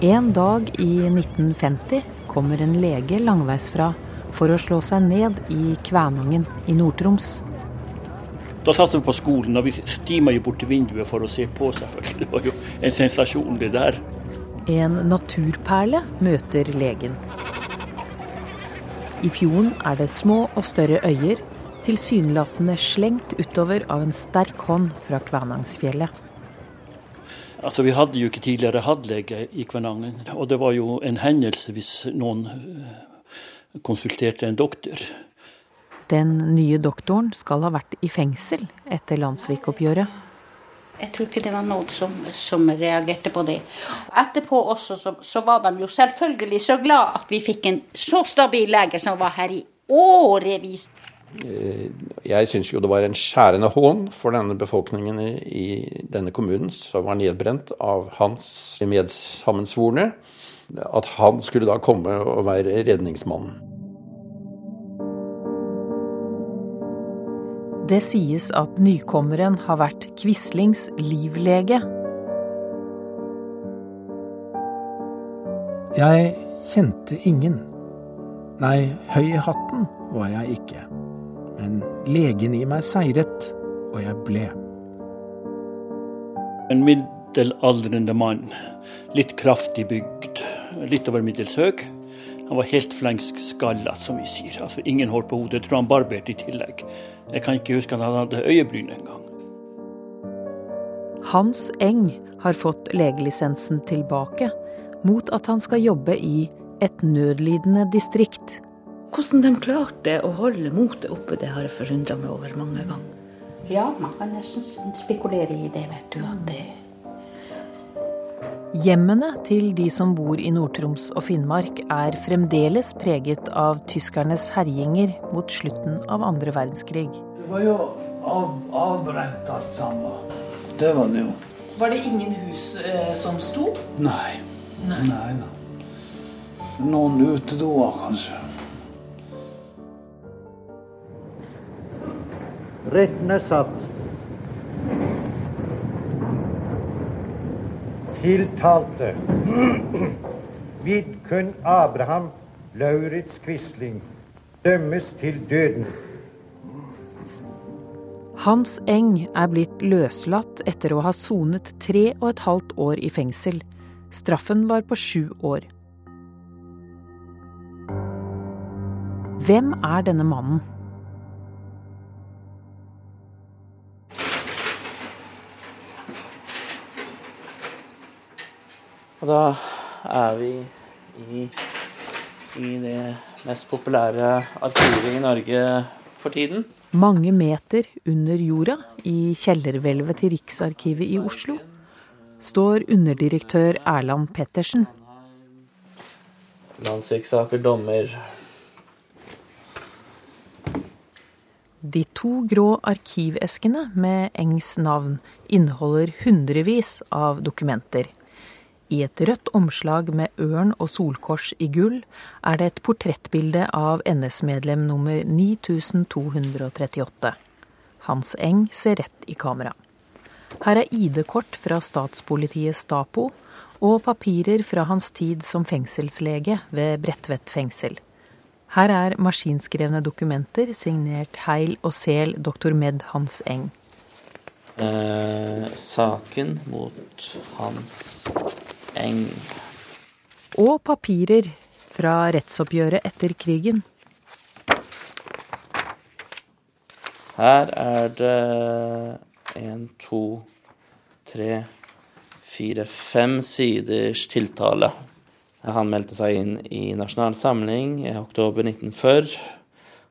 En dag i 1950 kommer en lege langveisfra for å slå seg ned i Kvænangen i Nord-Troms. Da satt vi på skolen, og vi stima jo bort til vinduet for å se på, selvfølgelig. Det var jo en sensasjon, det der. En naturperle møter legen. I fjorden er det små og større øyer, tilsynelatende slengt utover av en sterk hånd fra Kvænangsfjellet. Altså, Vi hadde jo ikke tidligere hatt lege i Kvænangen, og det var jo en hendelse hvis noen eh, konsulterte en doktor. Den nye doktoren skal ha vært i fengsel etter Landsvik-oppgjøret. Jeg tror ikke det var noen som, som reagerte på det. Etterpå også så, så, var de jo selvfølgelig så glad at vi fikk en så stabil lege som var her i årevis. Eh, jeg syns jo det var en skjærende hån for denne befolkningen i, i denne kommunen, som var nedbrent av hans medsammensvorne, at han skulle da komme og være redningsmannen. Det sies at nykommeren har vært Quislings livlege. Jeg kjente ingen. Nei, høy i hatten var jeg ikke. Men legen i meg seiret, og jeg ble. En middelaldrende mann, litt kraftig bygd, litt over middels høy. Han var helt flensk skalla, som vi sier. Altså Ingen hår på hodet. Jeg tror han barberte i tillegg. Jeg kan ikke huske at han hadde øyebryn engang. Hans Eng har fått legelisensen tilbake, mot at han skal jobbe i et nødlidende distrikt. Hvordan de klarte å holde motet oppe, det har jeg forundra meg over mange ganger. Ja, man kan nesten spekulere i det, vet du. at det Hjemmene til de som bor i Nord-Troms og Finnmark er fremdeles preget av tyskernes herjinger mot slutten av andre verdenskrig. Det var jo av, avbrent alt sammen. Det var det jo. Var det ingen hus eh, som sto? Nei. Nei. Nei da. Noen utedoer, kanskje. Retten er satt. Tiltalte Vidkun Abraham Lauritz Quisling dømmes til døden. Hans Eng er blitt løslatt etter å ha sonet tre og et halvt år i fengsel. Straffen var på sju år. Hvem er denne mannen? Og da er vi i, i det mest populære arkivet i Norge for tiden. Mange meter under jorda, i kjellerhvelvet til Riksarkivet i Oslo, står underdirektør Erland Pettersen. Landsviksaker, dommer. De to grå arkiveskene med Engs navn inneholder hundrevis av dokumenter. I et rødt omslag med ørn og solkors i gull er det et portrettbilde av NS-medlem nummer 9238. Hans Eng ser rett i kamera. Her er ID-kort fra statspolitiet Stapo og papirer fra hans tid som fengselslege ved Bredtvet fengsel. Her er maskinskrevne dokumenter signert Heil og Sel doktor Med Hans Eng. Eh, saken mot Hans Eng. Og papirer fra rettsoppgjøret etter krigen. Her er det en, to, tre, fire, fem siders tiltale. Han meldte seg inn i Nasjonal Samling i oktober 1940.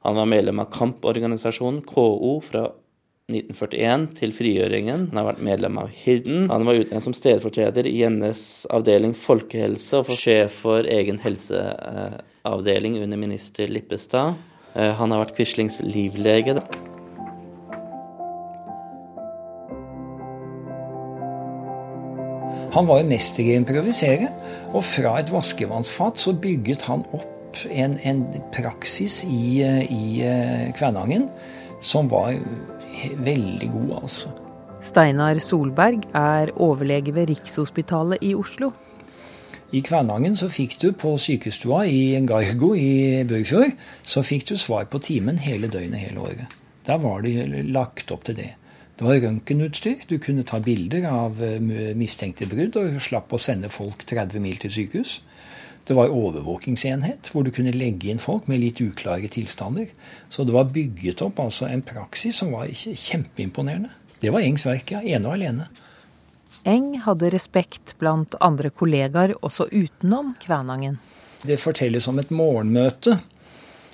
Han var medlem av kamporganisasjonen KO fra 1941 til frigjøringen. Han har vært medlem av Hirden. Han var utnevnt som stedfortreder i NS avdeling folkehelse og sjef for egen helseavdeling under minister Lippestad. Eh, han har vært Quislings livlege. Han var jo mester i å improvisere, og fra et vaskevannsfat så bygget han opp en, en praksis i, i eh, Kvænangen som var veldig god, altså. Steinar Solberg er overlege ved Rikshospitalet i Oslo. I Kvænangen så fikk du på sykestua i Gargo i Børgfjord så fikk du svar på timen hele døgnet hele året. Der var det lagt opp til det. Det var røntgenutstyr. Du kunne ta bilder av eh, mistenkte brudd og slapp å sende folk 30 mil til sykehus. Det var overvåkingsenhet, hvor du kunne legge inn folk med litt uklare tilstander. Så det var bygget opp altså en praksis som var kjempeimponerende. Det var Engs verk, ja. Ene og alene. Eng hadde respekt blant andre kollegaer også utenom Kvænangen. Det fortelles om et morgenmøte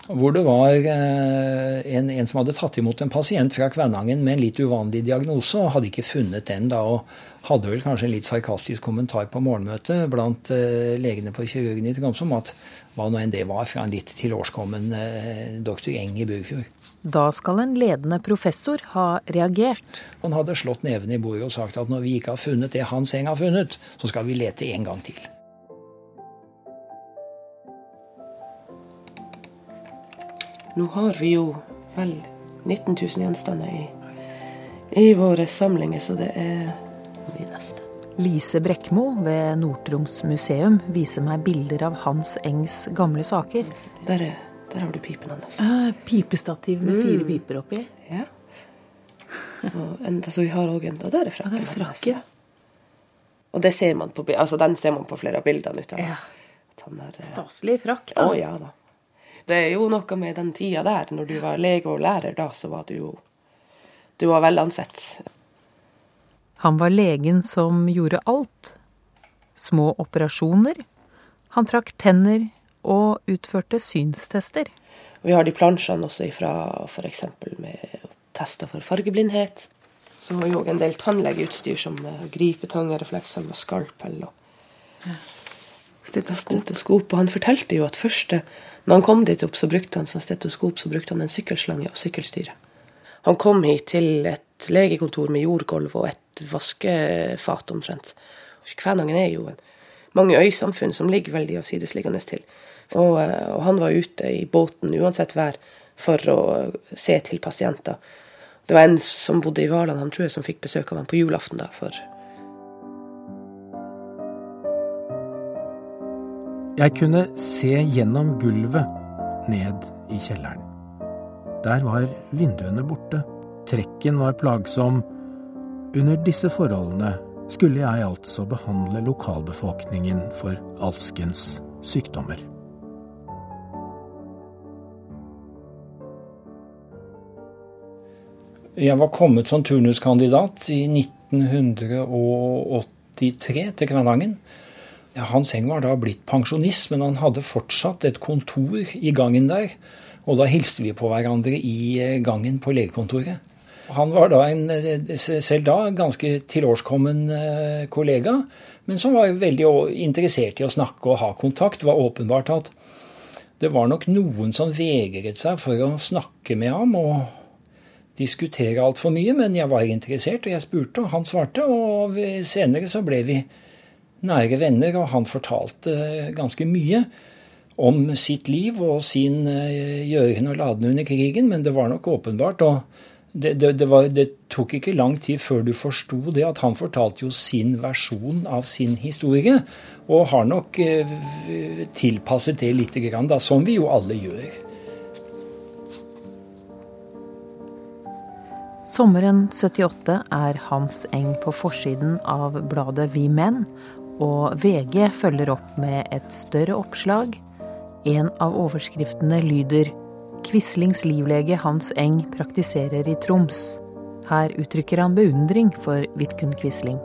hvor det var eh, en, en, som hadde tatt imot en pasient fra Kvænangen med en litt uvanlig diagnose, og hadde ikke funnet den da, og hadde vel kanskje en litt sarkastisk kommentar på morgenmøtet blant uh, legene på kirurgen i Tromsø om at hva nå enn det var fra en litt tilårskommen uh, doktor Eng i Burfjord. Da skal en ledende professor ha reagert. Han hadde slått neven i bordet og sagt at når vi ikke har funnet det Hans Eng har funnet, så skal vi lete en gang til. Nå har vi jo vel 19 000 gjenstander i, i våre samlinger, så det er vi neste. Lise Brekkmo ved Nord-Troms museum viser meg bilder av Hans Engs gamle saker. Der er der har du pipen hans. Ah, pipestativ med fire mm. piper oppi? Ja. Og en, så vi har òg en Og der er frakken. Der er frakken. Og det ser man på, altså den ser man på flere av bildene. Ut av, ja. Er, eh, Staselig frakk, da. Å, ja, da. Det er jo noe med den tida der. Når du var lege og lærer da, så var du jo Du var vel ansett. Han var legen som gjorde alt. Små operasjoner. Han trakk tenner, og utførte synstester. Vi har de plansjene også fra f.eks. med tester for fargeblindhet. Så har vi òg en del tannlegeutstyr som gripetangereflekser gripetang, refleksene med skalpell og ja. stetoskop. stetoskop. Og han fortalte jo at første, når han kom dit opp, så brukte han som stetoskop så brukte han en sykkelslange og sykkelstyre. Han kom hit til et legekontor med jordgulv og et vaskefat omtrent. Kvænangen er jo en, mange øysamfunn som ligger veldig avsidesliggende til. Og, eh, og, han var ute i båten uansett vær for å se til pasienter. Det var en som bodde i Hvaland, han tror jeg, som fikk besøk av ham på julaften. da, for... Jeg kunne se gjennom gulvet ned i kjelleren. Der var vinduene borte. Trekken var plagsom. Under disse forholdene skulle jeg altså behandle lokalbefolkningen for alskens sykdommer. Jeg var kommet som turnuskandidat i 1983 til Kvænangen. Hans Heng var da blitt pensjonist, men han hadde fortsatt et kontor i gangen der. Og da hilste vi på hverandre i eh, gangen på legekontoret. Han var da en, eh, selv da ganske tilårskommen eh, kollega, men som var veldig interessert i å snakke og ha kontakt. Det var åpenbart at det var nok noen som vegret seg for å snakke med ham. og diskutere altfor mye, men jeg var interessert, og jeg spurte, og han svarte. Og senere så ble vi nære venner, og han fortalte ganske mye om sitt liv og sin eh, gjøren og laden under krigen, men det var nok åpenbart. og det, det, det, var, det, tok ikke lang tid før du forsto det, at han fortalte jo sin versjon av sin historie. Og har nok eh, tilpasset det lite grann, da, som vi jo alle gjør. Sommeren 78 er Hans Eng på forsiden av bladet Vi Menn, og VG følger opp med et større oppslag. En av overskriftene lyder 'Quislings livlege Hans Eng praktiserer i Troms'. Her uttrykker han beundring for Vidkun Quisling.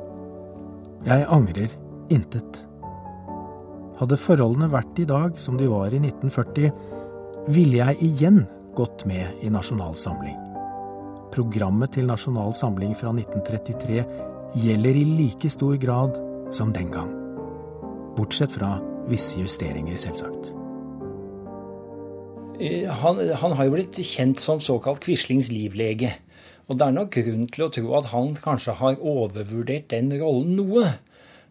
Jeg angrer intet. Hadde forholdene vært i dag som de var i 1940, ville jeg igjen gått med i Nasjonal Samling. Programmet til Nasjonal Samling fra 1933 gjelder i like stor grad som den gang. Bortsett fra visse justeringer, selvsagt. Eh, han, han, har jo blitt kjent som såkalt Quislings livlege. Og det er nok grunn til å tro at han kanskje har overvurdert den rollen noe.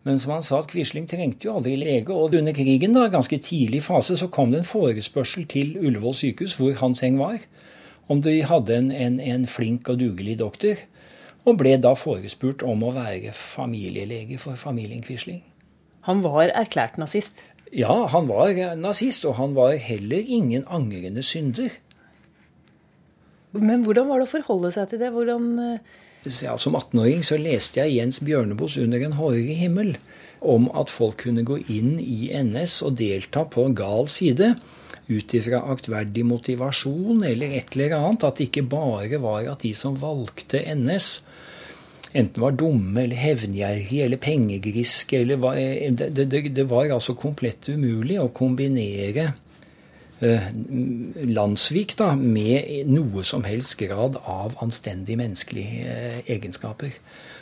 Men som han sa, at Quisling trengte jo aldri lege. Og under krigen, da, ganske tidlig fase, så kom det en forespørsel til Ullevål sykehus, hvor Hans seng var om de hadde en, en, en flink og dugelig doktor, og ble da forespurt om å være familielege for familien Quisling. Han var erklært nazist? Ja, han var nazist, og han var heller ingen angrende synder. Men hvordan var det å forholde seg til det? Hvordan ja, Som 18-åring så leste jeg Jens Bjørneboes 'Under en hårig himmel' om at folk kunne gå inn i NS og delta på gal side ut ifra aktverdig motivasjon eller et eller annet. At det ikke bare var at de som valgte NS, enten var dumme eller hevngjerrige eller pengegriske eller var, det, det, det, var altså komplett umulig å kombinere eh, landssvik da, med noe som helst grad av anstendige menneskelige eh, egenskaper.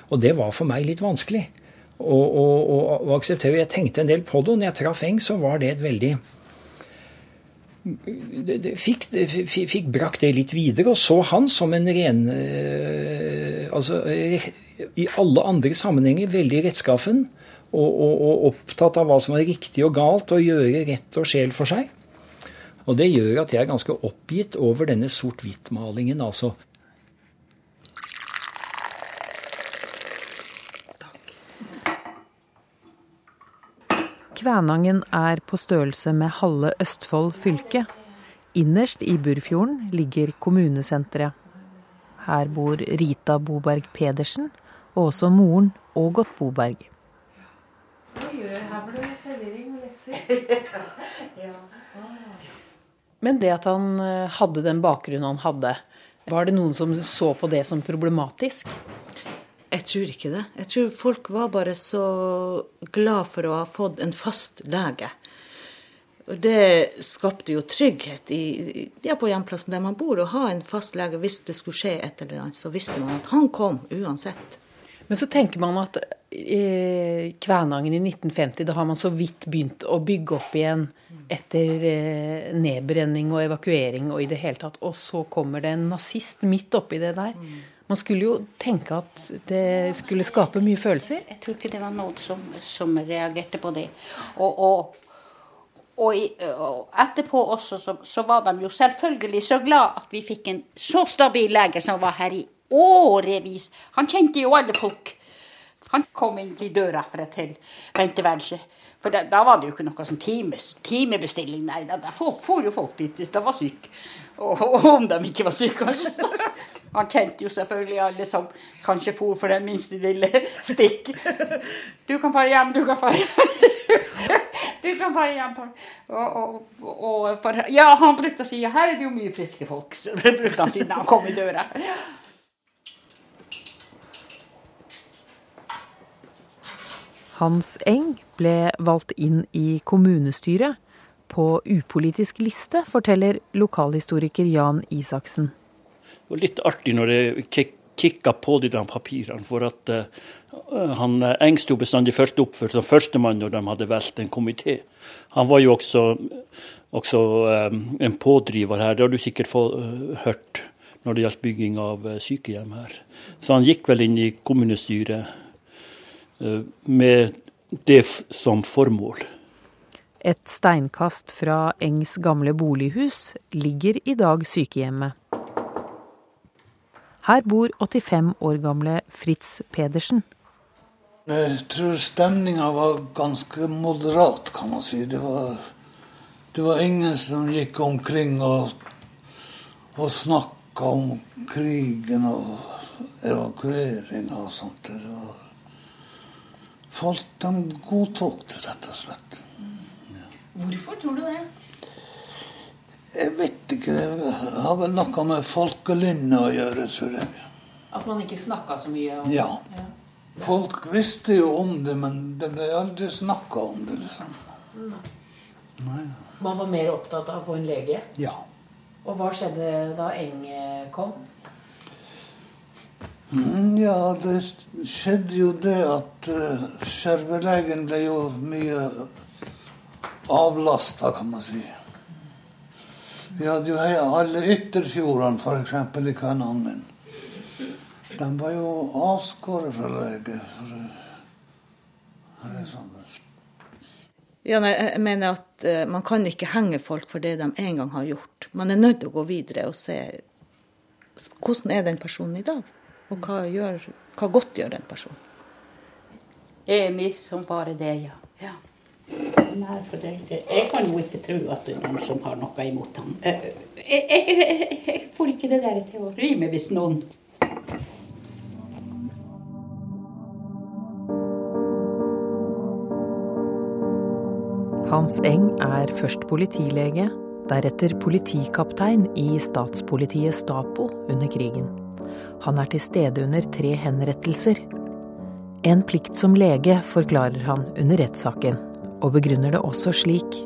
Og det var for meg litt vanskelig å, å, å, å akseptere. Jeg tenkte en del på det, og når jeg traff Eng, så var det et veldig fikk, det, fikk, brakt det litt videre, og så han som en ren øh, Altså i alle andre sammenhenger veldig rettskaffen og, og, og, opptatt av hva som er riktig og galt, og gjøre rett og sjel for seg. Og det gjør at jeg er ganske oppgitt over denne sort-hvitt-malingen. altså Kvænangen er på størrelse med halve Østfold fylke. Innerst i Burfjorden ligger kommunesenteret. Her bor Rita Boberg Pedersen, og også moren Ågot Boberg. Men det at han eh, hadde den bakgrunnen han hadde, var det noen som så på det som problematisk? Jeg tror ikke det. Jeg tror folk var bare så glad for å ha fått en fast lege. Og det skapte jo trygghet i, ja, på hjemplassen der man bor. Å ha en fastlege hvis det skulle skje et eller annet, så visste man at han kom uansett. Men så tenker man at eh, Kvænangen i 1950, da har man så vidt begynt å bygge opp igjen etter eh, nedbrenning og evakuering og i det hele tatt. Og så kommer det en nazist midt oppi det der. Man skulle jo tenke at det skulle skape mye følelser. Jeg tror ikke det var noen som, som reagerte på det. Og, og, og, i, og etterpå også så, så, var de jo selvfølgelig så glad at vi fikk en så stabil lege som var her i årevis. Han kjente jo alle folk. Han kom inn i døra fra et venteværelset. For da, da, var det jo ikke noe som times, timebestilling. Nei, da, da for jo folk dit hvis de var syke. Og, og, om de ikke var syke, kanskje. Så. Han kjente jo selvfølgelig alle som kanskje for for den minste lille stikk. Du kan fare hjem, du kan fare hjem. Du kan fare hjem. Og, og, og for, ja, han brukte å si her er det jo mye friske folk. Så det brukte han siden han kom i døra. Hans Eng ble valgt inn i kommunestyret på upolitisk liste, forteller lokalhistoriker Jan Isaksen. Det var litt artig når jeg kikka på de der papirene, for at uh, han Eng sto bestandig først oppført som førstemann når de hadde valgt en komité. Han var jo også, også um, en pådriver her, det har du sikkert få, uh, hørt når det gjaldt bygging av uh, sykehjem her. Så han gikk vel inn i kommunestyret med det som formål. Et steinkast fra Engs gamle bolighus ligger i dag sykehjemmet. Her bor 85 år gamle Fritz Pedersen. Jeg tror stemninga var ganske moderat, kan man si. Det var, det var ingen som gikk omkring og, og snakka om krigen og evakueringa og sånt. Det var Folk de godtok det, rett og slett. Ja. Hvorfor tror du det? Jeg vet ikke. Det har vel noe med folkelynnet å gjøre, tror jeg. At man ikke snakka så mye om ja. ja. Folk visste jo om det, men det ble aldri snakka om det, liksom. Mm. Nei. Man var mer opptatt av å få en lege? Ja. Og hva skjedde da Eng kom? Mm, ja, det skjedde jo det at uh, skjervelegen ble jo mye avlasta, kan man si. Vi hadde jo alle ytterfjordene, f.eks. i Kvænangen. De var jo avskåret fra lege. For, sånn. Ja, nei, jeg mener at uh, Man kan ikke henge folk for det de en gang har gjort. Man er nødt til å gå videre og se hvordan er den personen i dag. Og hva, gjør, hva godt gjør den personen. Enig som bare det, ja. Ja. Nei, for det, jeg kan jo ikke tro at det er noen som har noe imot ham. Jeg, jeg, jeg, jeg får ikke det der til å rime hvis noen Hans Eng er først politilege, deretter politikaptein i statspolitiet Stapo under krigen. Han er til stede under tre henrettelser. En plikt som lege, forklarer han under rettssaken, og begrunner det også slik.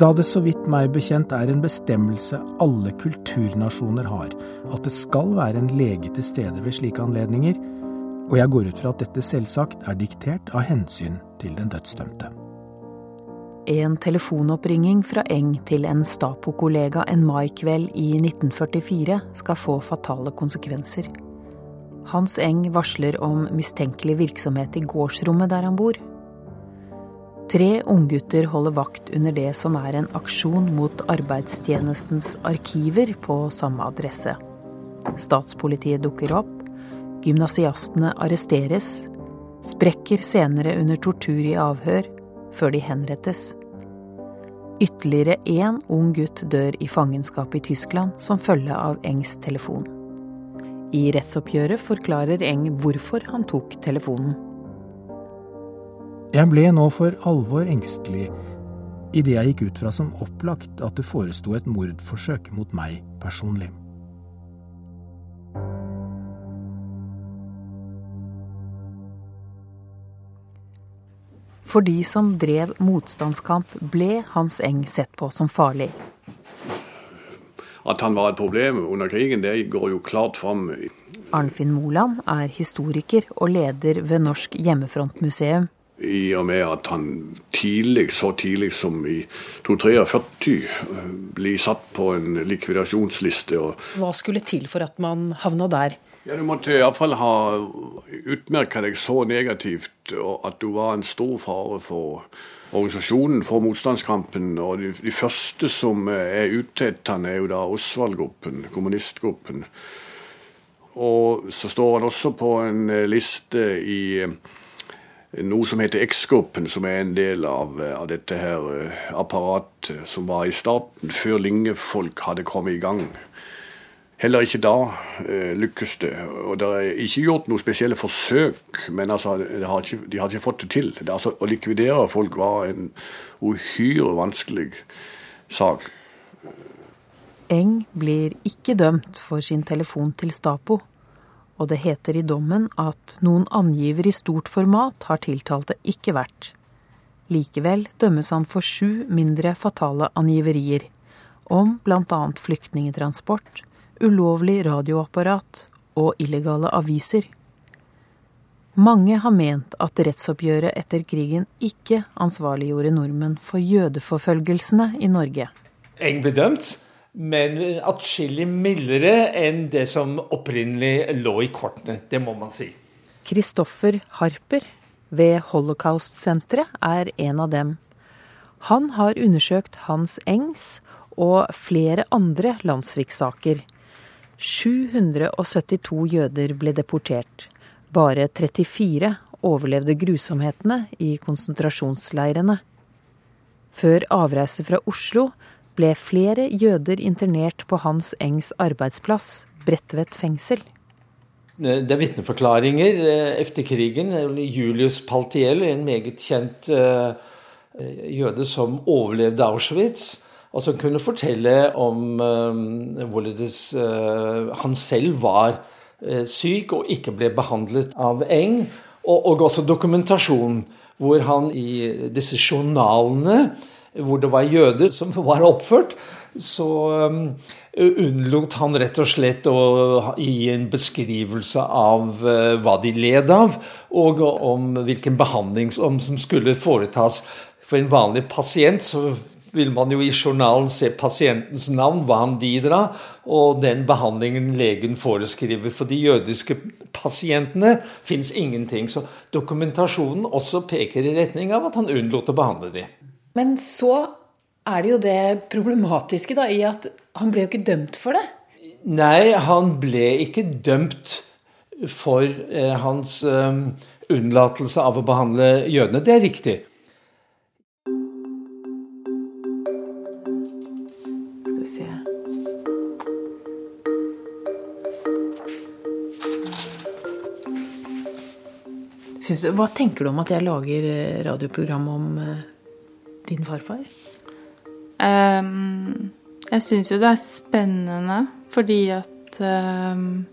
Da det så vidt meg bekjent er en bestemmelse alle kulturnasjoner har, at det skal være en lege til stede ved slike anledninger, og jeg går ut fra at dette selvsagt er diktert av hensyn til den dødsdømte. En telefonoppringing fra Eng til en Stapo-kollega en maikveld i 1944 skal få fatale konsekvenser. Hans Eng varsler om mistenkelig virksomhet i gårdsrommet der han bor. Tre unggutter holder vakt under det som er en aksjon mot arbeidstjenestens arkiver på samme adresse. Statspolitiet dukker opp, gymnasiastene arresteres, sprekker senere under tortur i avhør, før de henrettes. Ytterligere én ung gutt dør i fangenskap i Tyskland som følge av Engs telefon. I rettsoppgjøret forklarer Eng hvorfor han tok telefonen. Jeg ble nå for alvor engstelig idet jeg gikk ut fra som opplagt at det foresto et mordforsøk mot meg personlig. For de som drev motstandskamp, ble Hans Eng sett på som farlig. At han var et problem under krigen, det går jo klart fram. Arnfinn Moland er historiker og leder ved Norsk hjemmefrontmuseum. I og med at han tidlig, så tidlig som i 243 blir satt på en likvidasjonsliste. Hva skulle til for at man havna der? Ja, Du måtte iallfall ha utmerka deg så negativt at du var en stor fare for organisasjonen, for motstandskampen. Og de, de første som er ute etter han, er jo da Osvald-gruppen, kommunistgruppen. Og så står han også på en liste i noe som heter X-gruppen, som er en del av, av dette her apparatet som var i starten, før lingefolk hadde kommet i gang. Heller ikke da eh, lykkes det. Og det er ikke gjort noen spesielle forsøk, men altså, har ikke, de har ikke fått det til. Det, altså, å likvidere folk var en uhyre vanskelig sak. Eng blir ikke dømt for sin telefon til Stapo, og det heter i dommen at noen angiver i stort format har tiltalte ikke vært. Likevel dømmes han for sju mindre fatale angiverier, om bl.a. flyktningetransport, ulovlig radioapparat og illegale aviser. Mange har ment at rettsoppgjøret etter krigen ikke ansvarliggjorde nordmenn for jødeforfølgelsene i Norge. Eng ble dømt, men atskillig mildere enn det som opprinnelig lå i kortene. Det må man si. Kristoffer Harper ved Holocaust-senteret er en av dem. Han har undersøkt Hans Engs og flere andre landssviksaker. 772 jøder ble deportert. Bare 34 overlevde grusomhetene i konsentrasjonsleirene. Før avreise fra Oslo ble flere jøder internert på Hans Engs arbeidsplass, Bredtvet fengsel. Det er vitneforklaringer etter krigen. Julius Paltiel, en meget kjent jøde som overlevde Auschwitz, og som kunne fortelle om hvorledes han selv var syk og ikke ble behandlet av Eng. Og også dokumentasjon, hvor han i disse journalene hvor det var jøder som var oppført, så um, unnlot han rett og slett å gi en beskrivelse av uh, hva de led av, og om hvilken behandling som skulle foretas. For en vanlig pasient så vil man jo i journalen se pasientens navn, hva han lider av, og den behandlingen legen foreskriver. For de jødiske pasientene fins ingenting. Så dokumentasjonen også peker i retning av at han unnlot å behandle dem. Men så er det jo det problematiske da, i at han ble jo ikke dømt for det. Nei, han ble ikke dømt for eh, hans eh, unnlatelse av å behandle jødene. Det er riktig. Hva tenker du om at jeg lager eh, radioprogram om eh, din farfar? Um, jeg syns jo det er spennende fordi at um,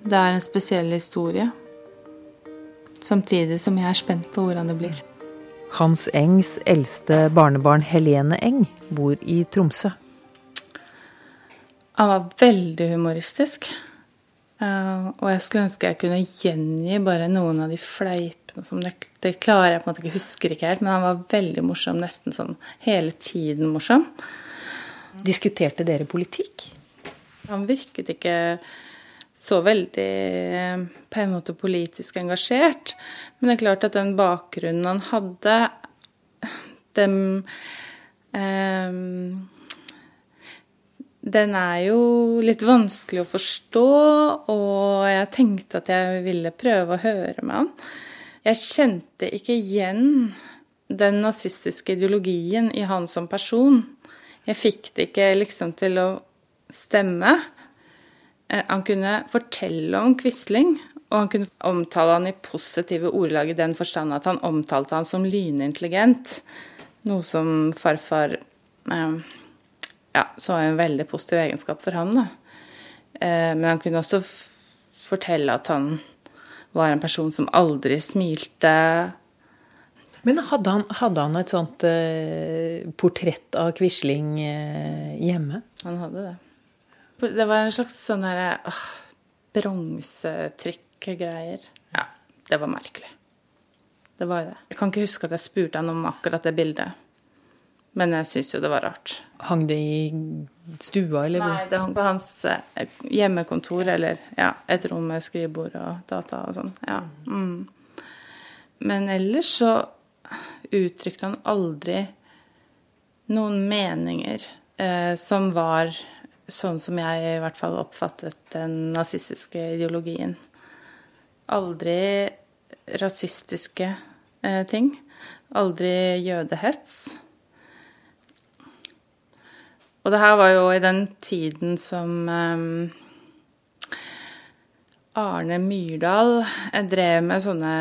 det er en spesiell historie. Samtidig som jeg er spent på hvordan det blir. Hans Engs eldste barnebarn Helene Eng bor i Tromsø. Han var veldig humoristisk. Uh, og jeg skulle ønske jeg kunne gjengi bare noen av de fleipene som det, det, klarer jeg på en måte ikke, husker ikke helt, men han var veldig morsom, nesten sånn hele tiden morsom. Diskuterte dere politikk? Han virket ikke så veldig på en måte politisk engasjert. Men det er klart at den bakgrunnen han hadde, den eh, Den er jo litt vanskelig å forstå, og jeg tenkte at jeg ville prøve å høre med han. Jeg kjente ikke igjen den nazistiske ideologien i han som person. Jeg fikk det ikke liksom til å stemme. Eh, han kunne fortelle om Quisling, og han kunne omtale han i positive ordelag i den forstand at han omtalte han som lynintelligent. Noe som farfar eh, ja, så en veldig positiv egenskap for han. Da. Eh, men han kunne også fortelle at han var en person som aldri smilte. Men hadde han, hadde han et sånt eh, portrett av Quisling eh, hjemme? Han hadde det. Det var en slags sånn herre bronsetrykk greier. Ja, det var merkelig. Det var det. Jeg kan ikke huske at jeg spurte han om akkurat det bildet. Men jeg syns jo det var rart. Hang det i stua, eller? Nei, det hang på hans eh, hjemmekontor, eller ja, et rom med skrivebord og data og sånn. Ja. Mm. Men ellers så uttrykte han aldri noen meninger eh, som var sånn som jeg i hvert fall oppfattet den nazistiske ideologien aldri rasistiske eh, ting. Aldri jødehets. Og det her var jo i den tiden som eh, Arne Myrdal drev med sånne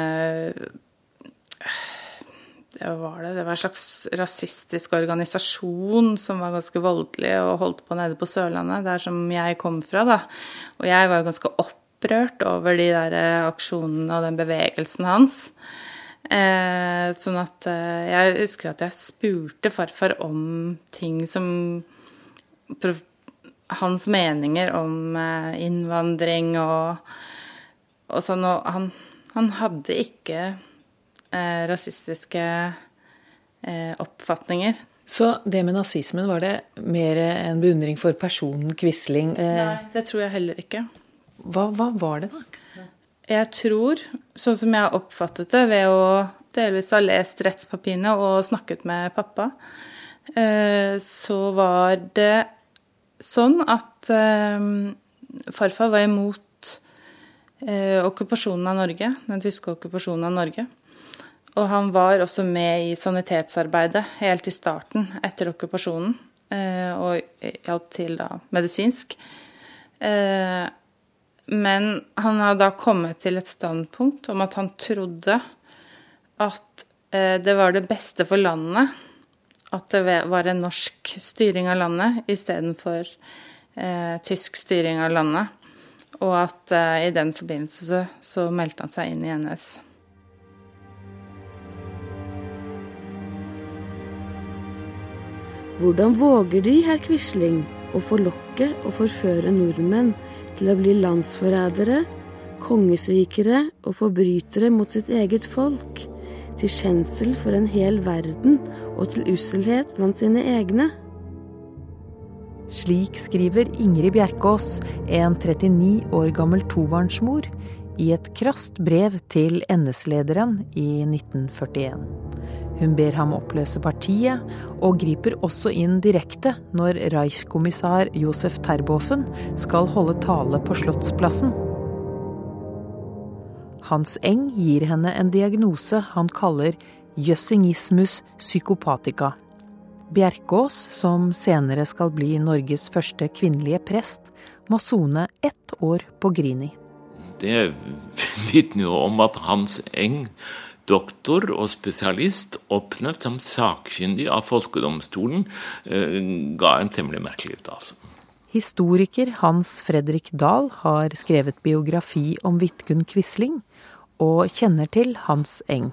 det var det. Det var en slags rasistisk organisasjon som var ganske voldelig og holdt på nede på Sørlandet, der som jeg kom fra. da. Og jeg var jo ganske opprørt over de der eh, aksjonene og den bevegelsen hans. Eh, sånn at eh, jeg husker at jeg spurte farfar om ting som Hans meninger om eh, innvandring og, og sånn. Og han, han hadde ikke eh, rasistiske eh, oppfatninger. Så det med nazismen, var det mer en beundring for personen Quisling? Nei, det tror jeg heller ikke. Hva, hva, var det, da? Jeg tror, sånn som jeg har oppfattet det ved å delvis ha lest rettspapirene og snakket med pappa, eh, så var det sånn at eh, farfar var imot eh, okkupasjonen av Norge, den tyske okkupasjonen av Norge. Og han var også med i sanitetsarbeidet helt i starten etter okkupasjonen, og hjalp til da medisinsk. Men han har da kommet til et standpunkt om at han trodde at eh, det var det beste for landet at det var en norsk styring av landet istedenfor eh, tysk styring av landet. Og at eh, i den forbindelse så, så meldte han seg inn i NS. Hvordan våger De, herr Quisling, å forlokke og forføre nordmenn til å bli landsforrædere, kongesvikere og forbrytere mot sitt eget folk, til skjensel for en hel verden og til usselhet blant sine egne. Slik skriver Ingrid Bjerkås, en 39 år gammel tobarnsmor, i et krast brev til NS-lederen i 1941. Hun ber ham oppløse partiet, og griper også inn direkte når Reichskommissær Josef Terboven skal holde tale på Slottsplassen. Hans Eng gir henne en diagnose han kaller jøssingismus psykopatica. Bjerkås, som senere skal bli Norges første kvinnelige prest, må sone ett år på Grini. det vitner jo om at Hans Eng, doktor og spesialist, oppnevnt som sakkyndig av folkedomstolen, eh, ga en temmelig merkelig uttalelse. Historiker Hans Fredrik Dahl har skrevet biografi om Vidkun Quisling, og kjenner til Hans Eng.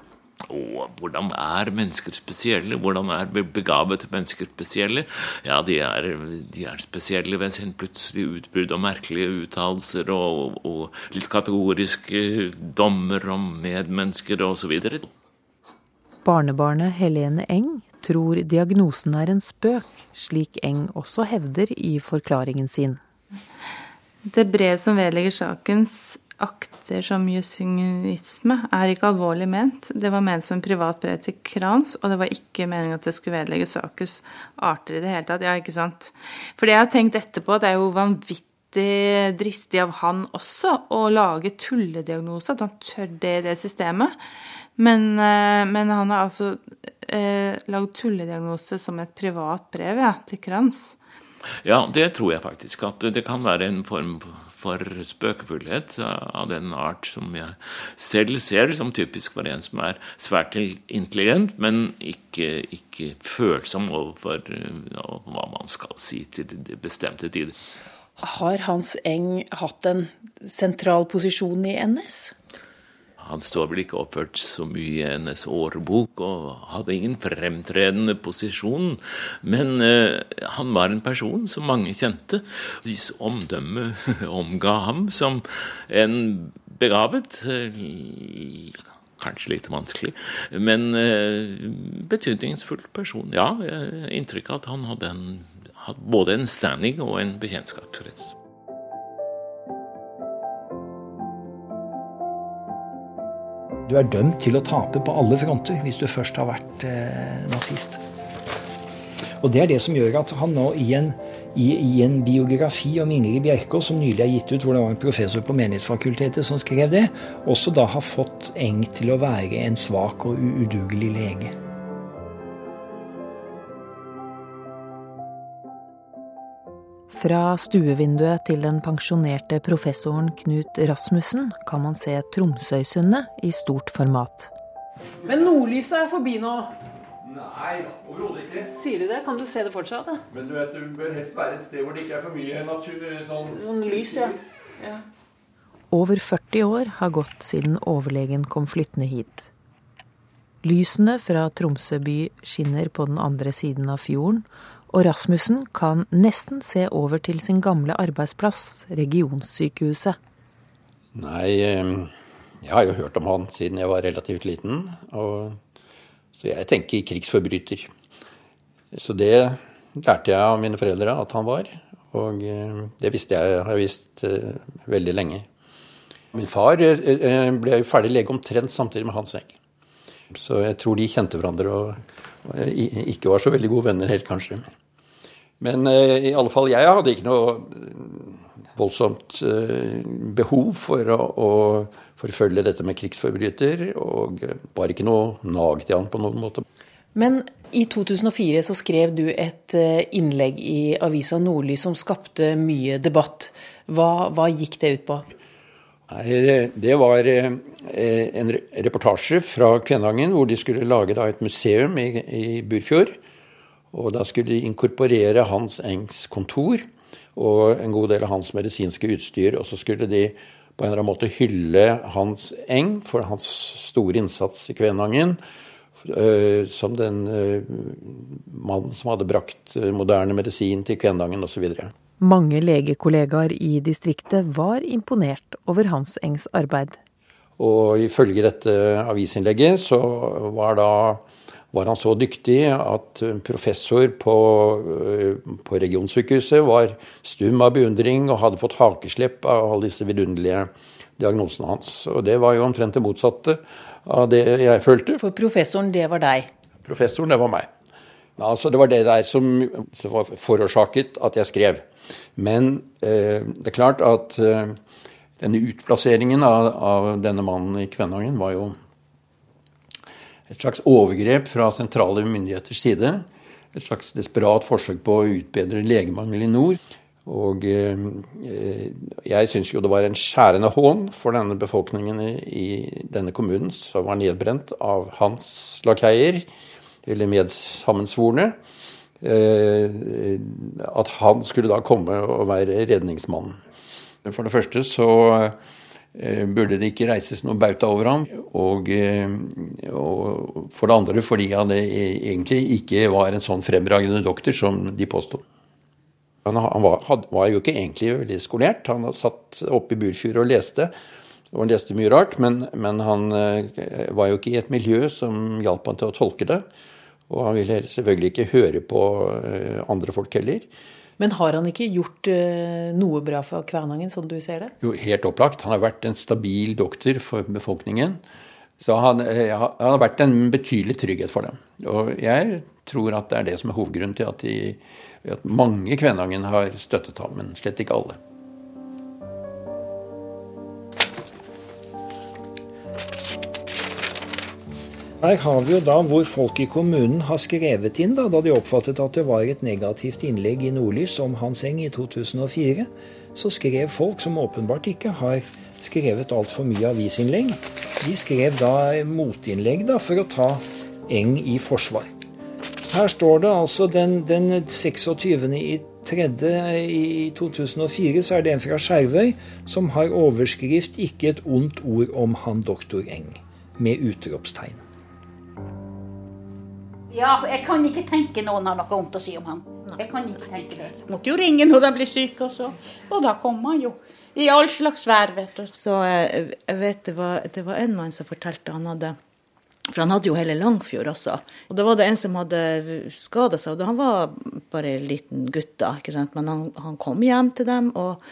Og hvordan er mennesker spesielle? Hvordan er begavede mennesker spesielle? Ja, de er, de er spesielle ved sin plutselige utbrudd og merkelige uttalelser og, og, litt kategoriske dommer om medmennesker osv. Barnebarnet Helene Eng tror diagnosen er en spøk, slik Eng også hevder i forklaringen sin. Det brev som vedlegger sakens akter som jussinisme er ikke alvorlig ment. Det var ment som privat brev til Krans, og det var ikke meningen at det skulle vedlegge sakens arter i det hele tatt. Ja, ikke sant. For det jeg har tenkt etterpå, det er jo vanvittig dristig av han også å lage tullediagnose, at han tør det i det systemet. Men, eh, men han har altså eh, lagd tullediagnose som et privat brev ja, til Krans. Ja, det tror jeg faktisk. At det kan være en form for spøkefullhet av den art som jeg selv ser som typisk for en som er svært intelligent, men ikke, ikke følsom overfor hva man skal si til bestemte tider. Har Hans Eng hatt en sentral posisjon i NS? Han står vel ikke oppført så mye i hennes årbok og hadde ingen fremtredende posisjon, men eh, han var en person som mange kjente. Hvis omdømme omga ham som en begavet eh, Kanskje litt vanskelig, men eh, betydningsfull person. Ja, inntrykk av at han hadde, en, hadde både en standing og en bekjentskapskrets. Du er dømt til å tape på alle fronter hvis du først har vært eh, nazist. Og Det er det som gjør at han nå i en, i, i en biografi om Ingrid Bjerkås, som nylig er gitt ut, hvor det var en professor på Menighetsfakultetet som skrev det, også da har fått Eng til å være en svak og udugelig lege. Fra stuevinduet til den pensjonerte professoren Knut Rasmussen kan man se Tromsøysundet i stort format. Men nordlyset er forbi nå. Nei, overhodet ikke. Sier du det? Kan du se det fortsatt? Da? Men du vet, du bør helst være et sted hvor det ikke er for mye natur Sånn, sånn lys, ja. ja. Over 40 år har gått siden overlegen kom flyttende hit. Lysene fra Tromsø by skinner på den andre siden av fjorden, og Rasmussen kan nesten se over til sin gamle arbeidsplass, regionssykehuset. Nei, jeg har jo hørt om han siden jeg var relativt liten. Og, så jeg tenker krigsforbryter. Så det lærte jeg av mine foreldre at han var. Og det visste jeg, har jeg visst veldig lenge. Min far ble jo ferdig lege omtrent samtidig med Hans Egg. Så jeg tror de kjente hverandre og ikke var så veldig gode venner helt, kanskje. Men i alle fall, jeg hadde ikke noe voldsomt behov for å, å forfølge dette med krigsforbryter, og var ikke noe nag til han på noen måte. Men i 2004 så skrev du et innlegg i avisa Nordlys som skapte mye debatt. Hva, hva gikk det ut på? Nei, Det var en reportasje fra Kvænangen hvor de skulle lage et museum i, i Burfjord. Og da skulle de inkorporere Hans Engs kontor og en god del av hans medisinske utstyr. Og så skulle de på en eller annen måte hylle Hans Eng for hans store innsats i Kvænangen. Som den mannen som hadde brakt moderne medisin til Kvænangen osv. Mange legekollegaer i distriktet var imponert over Hans Engs arbeid. Og ifølge dette avisinnlegget så var da var han så dyktig at professor på, på regionsykehuset var stum av beundring og hadde fått hakeslepp av alle disse vidunderlige diagnosene hans. Og det var jo omtrent det motsatte av det jeg følte. For professoren, det var deg? Professoren, det var meg. Altså, det var det der som, som var forårsaket at jeg skrev. Men eh, det er klart at eh, denne utplasseringen av, av, denne mannen i Kvænangen var jo et slags overgrep fra sentrale myndigheters side. Et slags desperat forsøk på å utbedre legemangel i nord. Og eh, jeg syns jo det var en skjærende hån for denne befolkningen i, denne kommunen, som var nedbrent av hans lakeier, eller medsammensvorne, eh, at han skulle da komme og være redningsmannen. For det første så eh, burde det ikke reises noe bauta over ham. Og, og, for det andre fordi han egentlig ikke var en sånn fremragende doktor som de påsto. Han, han var, had, var, jo ikke egentlig veldig skolert. Han satt oppe i Burfjord og leste. Og han leste mye rart, men, men han eh, var jo ikke i et miljø som hjalp han til å tolke det. Og han ville selvfølgelig ikke høre på eh, andre folk heller. Men har han ikke gjort eh, noe bra for Kvænangen, sånn du ser det? Jo, helt opplagt. Han har vært en stabil doktor for befolkningen. Så han, han har vært en betydelig trygghet for dem. Og jeg tror at det er det som er hovedgrunnen til at de at mange Kvænangen har støttet ham, men slett ikke alle. Her har vi jo da hvor folk i kommunen har skrevet inn, da, da de oppfattet at det var et negativt innlegg i Nordlys om Hans Eng i 2004. Så skrev folk som åpenbart ikke har skrevet altfor mye avisinnlegg, de skrev da motinnlegg da, for å ta Eng i forsvar. Her står det altså den, den 26. i 3. i 2004 så er det en fra Skjervøy som har overskrift 'Ikke et ondt ord om han doktor Eng', med utropstegn. Ja, jeg kan ikke tenke noen har noe vondt å si om han. Jeg kan ikke tenke det. Måtte jo ringe når de blir syke, og så. Og da kom han jo. I all slags vær, vet du. Så eh, jeg vet det var, det var en mann som fortalte han hadde for han hadde jo hele Langfjord også. Og da var det en som hadde skada seg, og han var bare en liten gutt da, ikke sant. Men han, han kom hjem til dem og,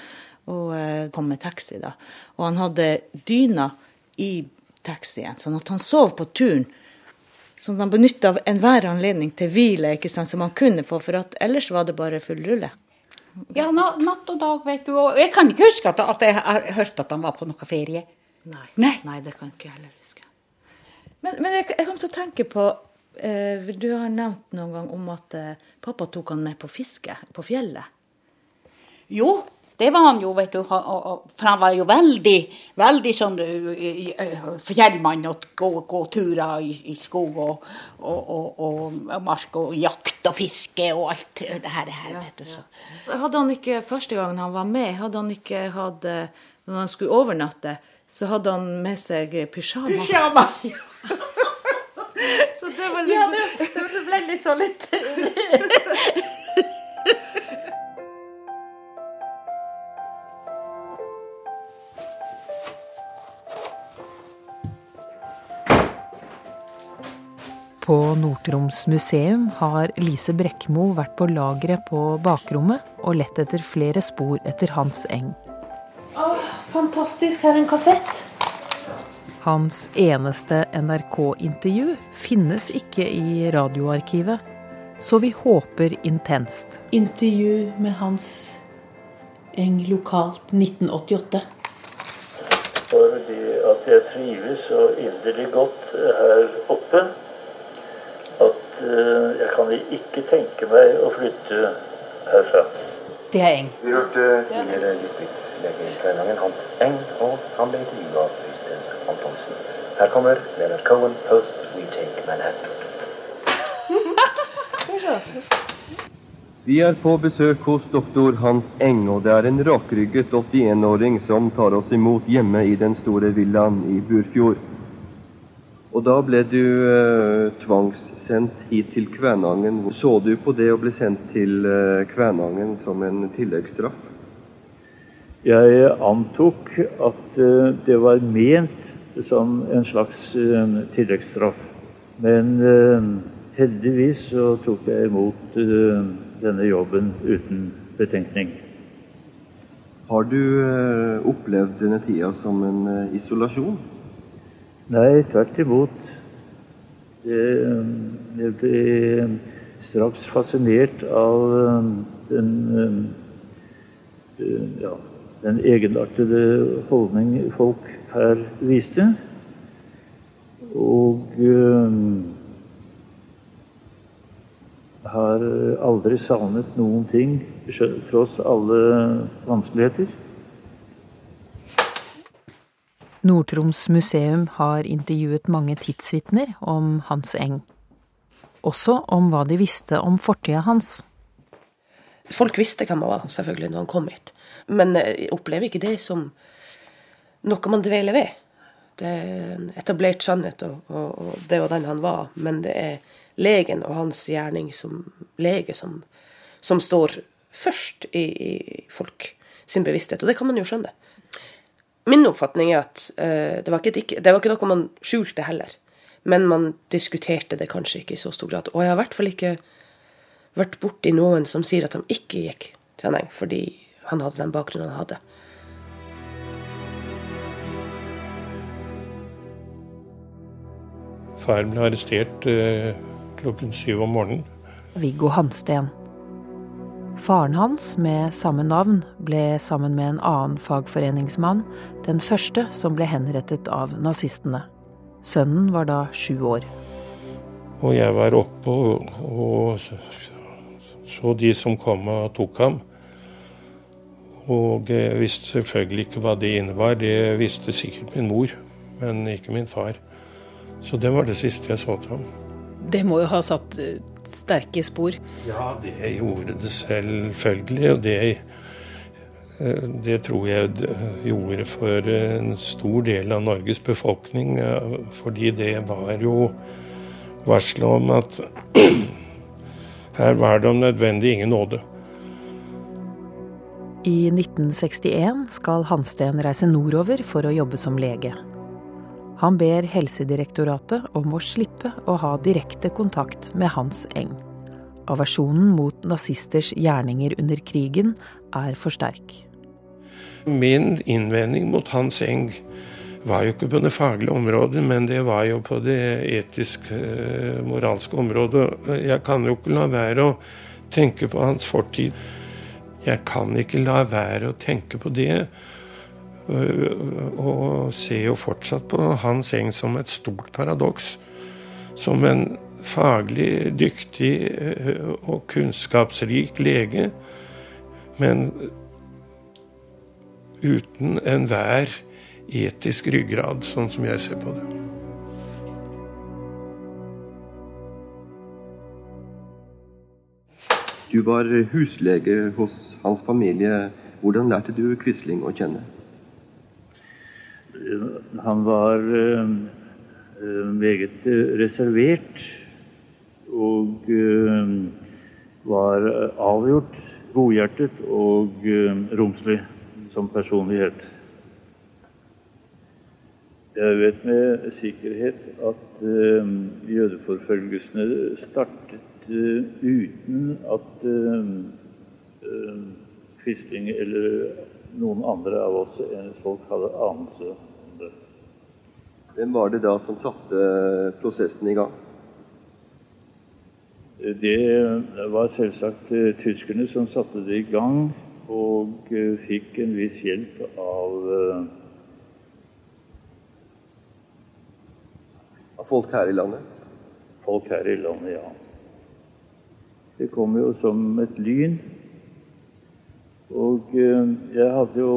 og uh, kom med taxi, da. Og han hadde dyna i taxien, sånn at han sov på turen. Sånn at han benytta enhver anledning til hvile ikke sant, som han kunne få, for at ellers var det bare full rulle. Ja, natt og dag, vet du. Og jeg kan ikke huske at, at jeg har hørt at han var på noe ferie. Nei. Nei. Nei det kan ikke jeg heller huske. Men, men jeg, jeg, kom til å tenke på eh, Du har nevnt noen gang om at eh, pappa tok han med på fiske på fjellet. Jo, det var han jo, vet du. For han var jo veldig, veldig sånn fjellmann og gå, gå turer i, i skog og, og, og, og, mark og jakt og fiske og alt det her. her vet du. Så. Hadde han ikke, Første gangen han var med, hadde han ikke hatt Når han skulle overnatte, så hadde han med seg pysjamas. Pysjamas, Så det var litt Ja, det, det ble litt så litt På Nord-Troms museum har Lise Brekkmo vært på lageret på bakrommet og lett etter flere spor etter Hans Eng. Åh, fantastisk. Her er en kassett. Hans eneste NRK-intervju finnes ikke i radioarkivet, så vi håper intenst. Intervju med Hans Eng lokalt 1988. Fordi at jeg trives så inderlig godt her oppe jeg kan ikke tenke meg å flytte herfra. Det er Eng. Vi hørte tidligere distriktslege i Kvænangen, Hans Eng, og han ble intervjua av Øystein Antonsen. Her kommer Leonard Cohen, Post We Take Manhattan'. Vi er på besøk hos doktor Hans Eng, og det er en rakrygget 81-åring som tar oss imot hjemme i den store villaen i Burfjord. Og da ble du eh, tvangssendt hit til Kvænangen. Så du på det å bli sendt til eh, Kvænangen som en tilleggsstraff? Jeg antok at uh, det var ment som en slags uh, tilleggsstraff. Men heldigvis så tok jeg imot denne jobben uten betenkning. Har du opplevd denne tida som en isolasjon? Nei, tvert imot. Jeg ble straks fascinert av den ja, den egenartede holdning folk her viste. Og har aldri savnet noen ting, tross alle vanskeligheter. Nord-Troms museum har intervjuet mange tidsvitner om Hans Eng. Også om hva de visste om fortida hans. Folk visste hvem han var, selvfølgelig, når han kom hit. Men jeg opplever ikke det som noe man dveler ved. Det er en etablert sannhet, og, og, og, det var den han var. Men det er legen og hans gjerning som lege som, som står først i, i, folk sin bevissthet. Og det kan man jo skjønne. Min oppfatning er at uh, det, var ikke, det var ikke noe man skjulte heller. Men man diskuterte det kanskje ikke i så stor grad. Og jeg har i hvert fall ikke vært borti noen som sier at de ikke gikk til Eng fordi han hadde den bakgrunnen han hadde. Far ble arrestert eh, klokken syv om morgenen. Viggo Hansten. Faren hans, med samme navn, ble sammen med en annen fagforeningsmann den første som ble henrettet av nazistene. Sønnen var da sju år. Og jeg var oppe og, og så de som kom og tok ham. Og jeg visste selvfølgelig ikke hva det innebar. Det visste sikkert min mor, men ikke min far. Så det var det siste jeg så til ham. Det må jo ha satt eh, sterke spor? Ja, det gjorde det selvfølgelig. Og det Eh, det tror jeg gjorde for en stor del av Norges befolkning. Fordi det var jo varselet om at her var det om nødvendig ingen nåde. I 1961 skal Hansten reise nordover for å jobbe som lege. Han ber Helsedirektoratet om å slippe å ha direkte kontakt med Hans Eng. Aversjonen mot nazisters gjerninger under krigen er for sterk. Min innvending mot Hans Eng var jo ikke på det faglige området, men det var jo på det etisk-moralske eh, området. Jeg kan jo ikke la være å tenke på hans fortid. Jeg kan ikke la være å tenke på det. Og ser jo fortsatt på Hans Eng som et stort paradoks. Som en faglig dyktig og kunnskapsrik lege. Men uten enhver etisk ryggrad, sånn som jeg ser på det. Du var huslege hos hans familie. Hvordan lærte du Quisling å kjenne? Han var uh, meget reservert og uh, var avgjort godhjertet og romslig som personlighet. Jeg vet med sikkerhet at jødeforfølgelsene startet uten at Quisling eller noen andre av oss folk hadde anelse. Hvem var det da som satte prosessen i gang? Det var selvsagt tyskerne som satte det i gang og eh, fikk en viss hjelp av eh, Av folk her i landet? Folk her i landet, ja. Det kom jo som et lyn. Og eh, jeg hadde jo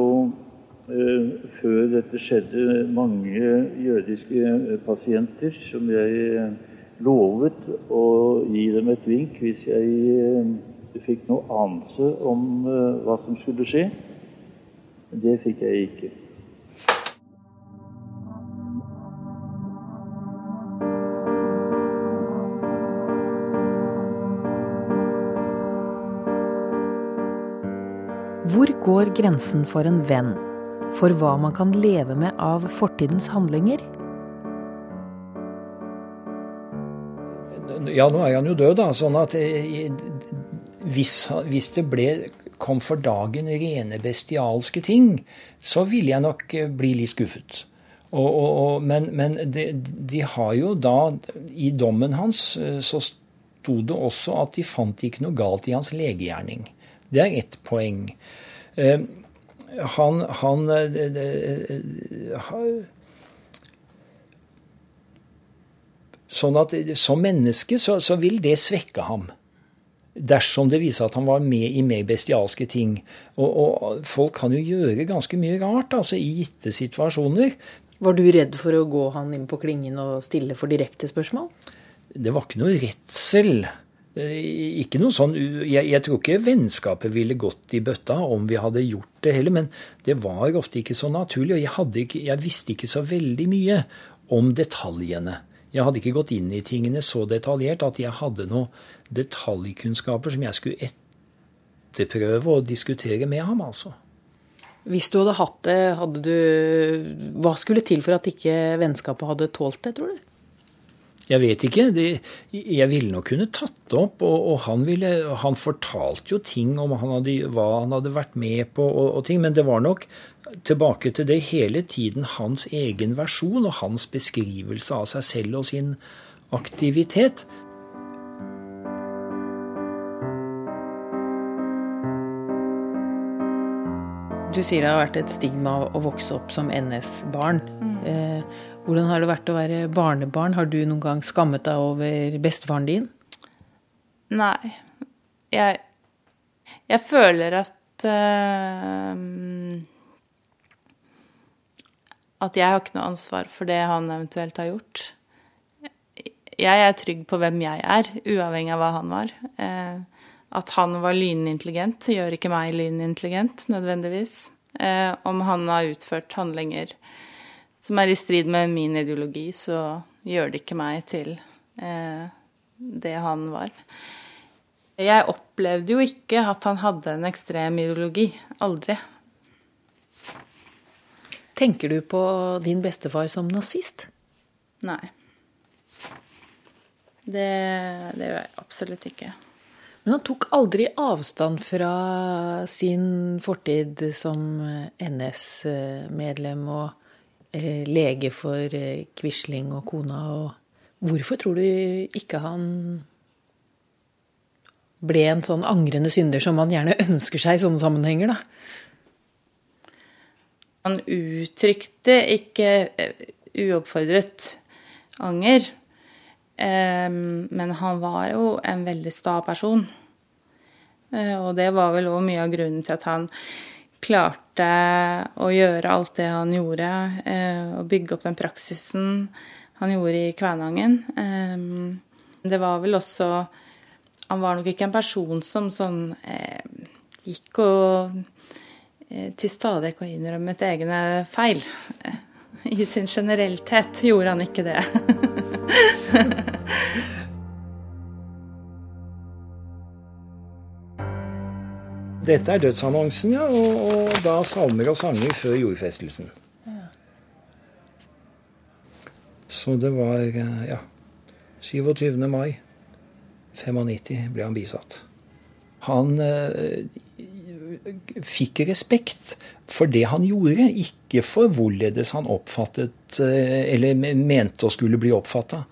før dette skjedde, mange jødiske pasienter som jeg lovet å gi dem et vink hvis jeg fikk noe anelse om hva som skulle skje. Det fikk jeg ikke. Hvor går grensen for en venn? For hva man kan leve med av fortidens handlinger? Ja, nå er han jo død, da. Sånn at eh, hvis, hvis, det ble, kom for dagen rene bestialske ting, så ville jeg nok eh, bli litt skuffet. Og, og, og, men, men de, de, har jo da I dommen hans eh, så sto det også at de fant ikke noe galt i hans legegjerning. Det er ett poeng. Eh, han, han Sånn at som menneske så, så vil det svekke ham. dersom det viser at han var med i mer bestialske ting. Og, og folk kan jo gjøre ganske mye rart altså i gitte situasjoner. Var du redd for å gå han inn på klingen og stille for direkte spørsmål? Det var ikke noe redsel. Ikke noe sånn, jeg, jeg, tror ikke vennskapet ville gått i bøtta om vi hadde gjort det heller, men det var ofte ikke så naturlig. Og jeg, ikke, jeg visste ikke så veldig mye om detaljene. Jeg hadde ikke gått inn i tingene så detaljert at jeg hadde noen detaljkunnskaper som jeg skulle etterprøve og diskutere med ham, altså. Hvis du hadde hatt det, hadde du Hva skulle til for at ikke vennskapet hadde tålt det, tror du? Jeg vet ikke. Det, jeg ville nok kunne tatt det opp. Og, og han, ville, han, fortalte jo ting om han hadde, hva han hadde vært med på, og, og ting, men det var nok tilbake til det hele tiden hans egen versjon og hans beskrivelse av seg selv og sin aktivitet. Du sier det har vært et stigma å vokse opp som NS-barn. Mm. Eh, hvordan har det vært å være barnebarn? Har du noen gang skammet deg over bestefaren din? Nei. Jeg, jeg føler at uh, at jeg har ikke noe ansvar for det han eventuelt har gjort. Jeg er trygg på hvem jeg er, uavhengig av hva han var. Eh, at han var lynintelligent, gjør ikke meg lynintelligent nødvendigvis. Eh, om han har utført handlinger som er i strid med min ideologi, så gjør det ikke meg til eh, det han var. Jeg opplevde jo ikke at han hadde en ekstrem ideologi. Aldri. Tenker du på din bestefar som nazist? Nei. Det, det gjør jeg absolutt ikke. Men han tok aldri avstand fra sin fortid som NS-medlem og lege for eh, Quisling og kona. Og hvorfor tror du ikke han ble en sånn angrende synder som man gjerne ønsker seg i sånne sammenhenger, da? Han uttrykte ikke eh, uoppfordret anger. Men han var jo en veldig sta person. Eh, og det var vel òg mye av grunnen til at han klarte å gjøre alt det han gjorde, eh, og bygge opp den praksisen han gjorde i Kvænangen. Det var vel også Han var nok ikke en person som sånn gikk og Eh, til stadig og innrømmet egne feil. Eh, I sin generellthet gjorde han ikke det. Dette er dødsannonsen, ja, og, og, da salmer og sanger før jordfestelsen. Ja. Så det var eh, ja, 27. mai 95 ble han bisatt. Han fikk respekt for det han gjorde, ikke for hvorledes han oppfattet eh, eller mente å skulle bli oppfatta.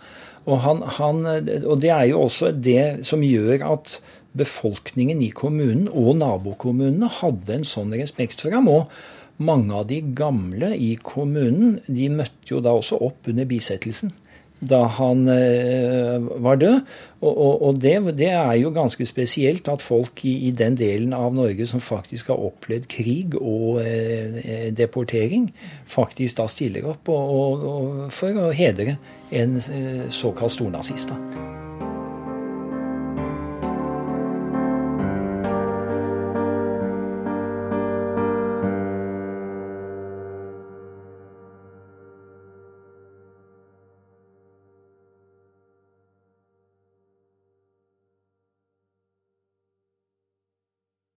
Og, han, han, og det er jo også det som gjør at befolkningen i kommunen og nabokommunene hadde en sånn respekt for ham. Og mange av de gamle i kommunen de møtte jo da også opp under bisettelsen da han eh, var død. Og, det, er jo ganske spesielt at folk i, den delen av Norge som faktisk har opplevd krig og eh, deportering, faktisk da stiller opp for å hedre en eh, såkalt stornazist. da.